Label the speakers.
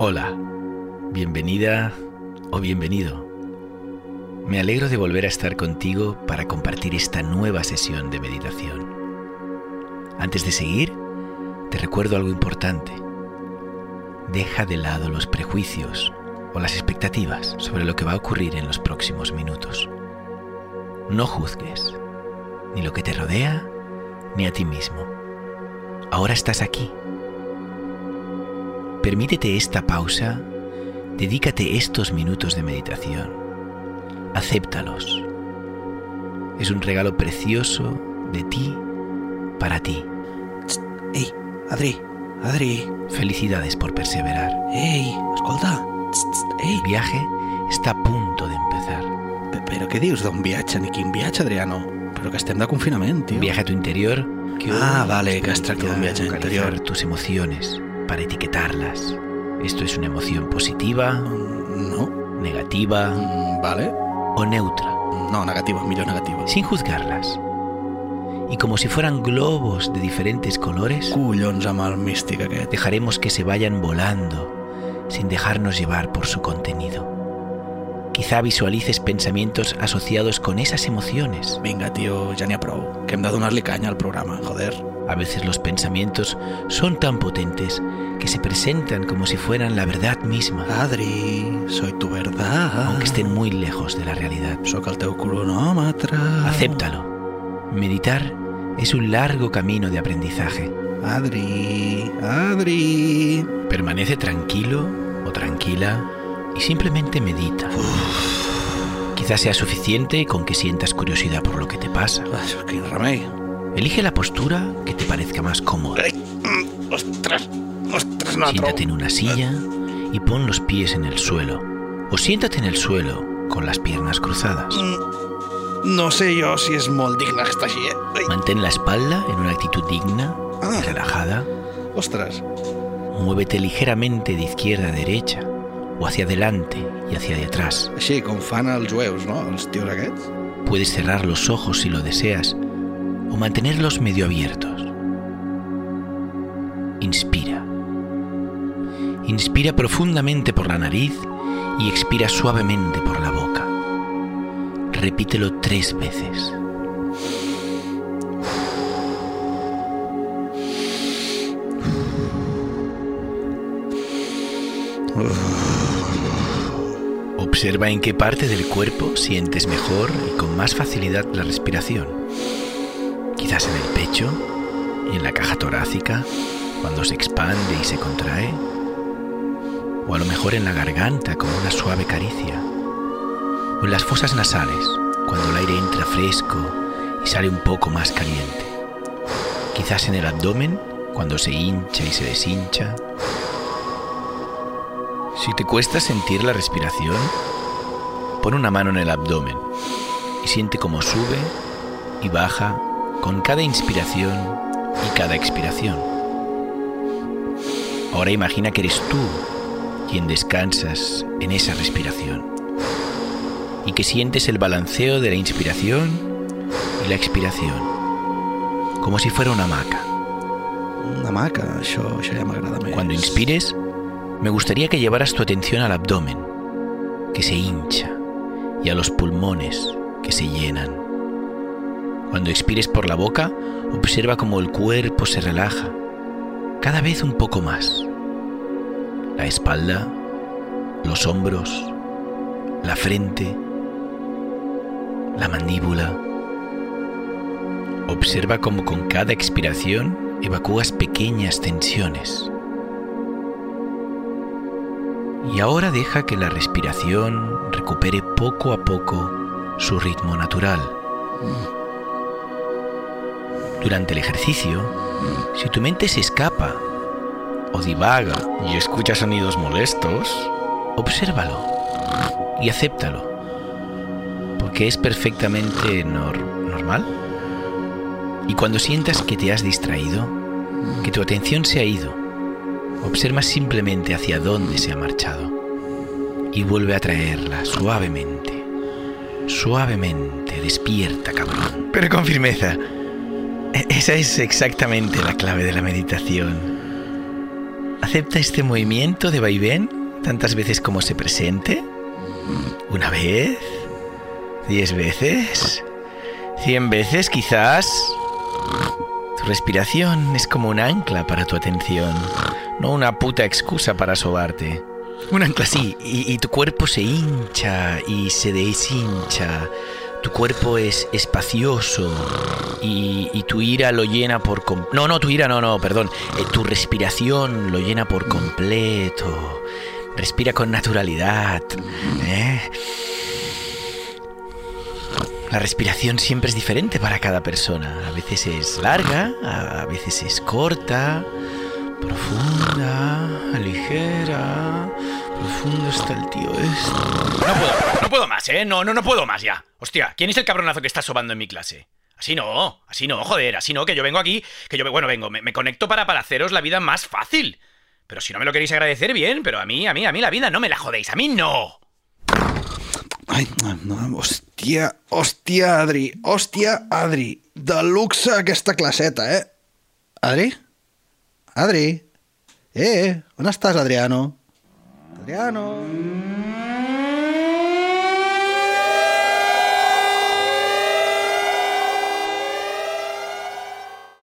Speaker 1: Hola, bienvenida o bienvenido. Me alegro de volver a estar contigo para compartir esta nueva sesión de meditación. Antes de seguir, te recuerdo algo importante. Deja de lado los prejuicios o las expectativas sobre lo que va a ocurrir en los próximos minutos. No juzgues ni lo que te rodea ni a ti mismo. Ahora estás aquí. Permítete esta pausa, dedícate estos minutos de meditación, acéptalos. Es un regalo precioso de ti para ti.
Speaker 2: Ei, Adri, Adri.
Speaker 1: Felicidades por perseverar.
Speaker 2: Ei, escolta. Ei,
Speaker 1: El viaje está a punto de empezar.
Speaker 2: pe- però què dius d'un viatge? Ni quin viatge, Adriano? Però que estem de confinament, tio.
Speaker 1: Un viaje a tu interior que
Speaker 2: Ah, vale, que has tractado un
Speaker 1: permitirá
Speaker 2: viaje
Speaker 1: localizar
Speaker 2: interior.
Speaker 1: tus emociones para etiquetarlas. Esto es una emoción positiva,
Speaker 2: Mm, No.
Speaker 1: negativa
Speaker 2: Mm, Vale.
Speaker 1: o neutra,
Speaker 2: No, negativa, millor negativa.
Speaker 1: sin juzgarlas. Y como si fueran globos de diferentes colores,
Speaker 2: Collons amb el místic aquest.
Speaker 1: dejaremos que se vayan volando sin dejarnos llevar por su contenido. Quizá visualices pensamientos asociados con esas emociones.
Speaker 2: Vinga, tio, ja n'hi ha prou. Que hem de donar-li canya al programa, joder.
Speaker 1: A veces los pensamientos son tan potentes que se presentan como si fueran la verdad misma,
Speaker 2: Adri, soy tu verdad.
Speaker 1: aunque estén muy lejos de la realidad.
Speaker 2: El teu.
Speaker 1: Acéptalo. Meditar es un largo camino de aprendizaje.
Speaker 2: Adri, Adri.
Speaker 1: Permanece tranquilo o tranquila y simplemente medita. Quizás sea suficiente con que sientas curiosidad por lo que te pasa.
Speaker 2: Remei.
Speaker 1: Elige la postura que te parezca más cómoda.
Speaker 2: Mm, ostres, ostres, no
Speaker 1: Siéntate en una silla y pon los pies en el suelo. O siéntate en el suelo con las piernas cruzadas.
Speaker 2: Mm, No sé jo si és molt digne estar així, eh? Ai,
Speaker 1: Mantén la espalda en una actitud digna
Speaker 2: Ah.
Speaker 1: relajada.
Speaker 2: ostres.
Speaker 1: Muévete ligeramente de izquierda a derecha o hacia adelante y hacia detrás.
Speaker 2: Així, com fan els jueus, no? Els tios aquests.
Speaker 1: Puedes cerrar los ojos si lo deseas o mantenerlos medio abiertos. Inspira. Inspira profundamente por la nariz y expira suavemente por la boca. Repítelo tres veces. Observa en qué parte del cuerpo sientes mejor y con más facilidad la respiración. Quizás en el pecho, en la caja torácica, cuando se expande y se contrae. O a lo mejor en la garganta como una suave caricia. O en las fosas nasales, cuando el aire entra fresco y sale un poco más caliente. Quizás en el abdomen, cuando se hincha y se deshincha. Si te cuesta sentir la respiración, pon una mano en el abdomen y siente cómo sube y baja con cada inspiración y cada expiración. Ahora imagina que eres tú quien descansas en esa respiración y que sientes el balanceo de la inspiración y la expiración, como si fuera una hamaca.
Speaker 2: Una maca, això, això ja m'agrada més.
Speaker 1: Cuando inspires, me gustaría que llevaras tu atención al abdomen, que se hincha, y a los pulmones, que se llenan. Cuando expires por la boca, observa cómo el cuerpo se relaja, cada vez un poco más. La espalda, los hombros, la frente, la mandíbula. Observa cómo con cada expiración evacúas pequeñas tensiones. Y ahora deja que la respiración recupere poco a poco su ritmo natural. Durante el ejercicio, si tu mente se escapa o divaga y escucha sonidos molestos, obsérvalo y acéptalo, porque es perfectamente nor- normal. Y cuando sientas que te has distraído, que tu atención se ha ido, observa simplemente hacia dónde se ha marchado y vuelve a traerla suavemente, suavemente, despierta, cabrón. Pero con firmeza. E- Esa es exactamente la clave de la meditación. Acepta este movimiento de vaivén tantas veces como se presente. ¿Una vez? ¿Diez veces? ¿Cien veces quizás? Tu respiración es como un ancla para tu atención, no una puta excusa para sobarte. Un ancla sí, y, y tu cuerpo se hincha y se deshincha. Tu cuerpo es espacioso y, y tu ira lo llena por... com- No, no, tu ira no, no, perdón. Eh, tu respiración lo llena por completo. Respira con naturalidad. ¿eh? La respiración siempre es diferente para cada persona. A veces es larga, a veces es corta, profunda, ligera. Profundo está el tío este.
Speaker 3: No puedo, no puedo más, ¿eh? No, no, no puedo más ya. Hostia, ¿quién es el cabronazo que está sobando en mi clase? Así no, así no, joder, así no, que yo vengo aquí, que yo, bueno, vengo, me, me conecto para, para haceros la vida más fácil. Pero si no me lo queréis agradecer, bien, pero a mí, a mí, a mí la vida no me la jodéis, a mí no.
Speaker 2: Ai, no, hòstia, hòstia, Adri, hòstia, Adri. De luxe aquesta classeta, eh? Adri? Adri? Eh, on estàs, Adriano? Adriano?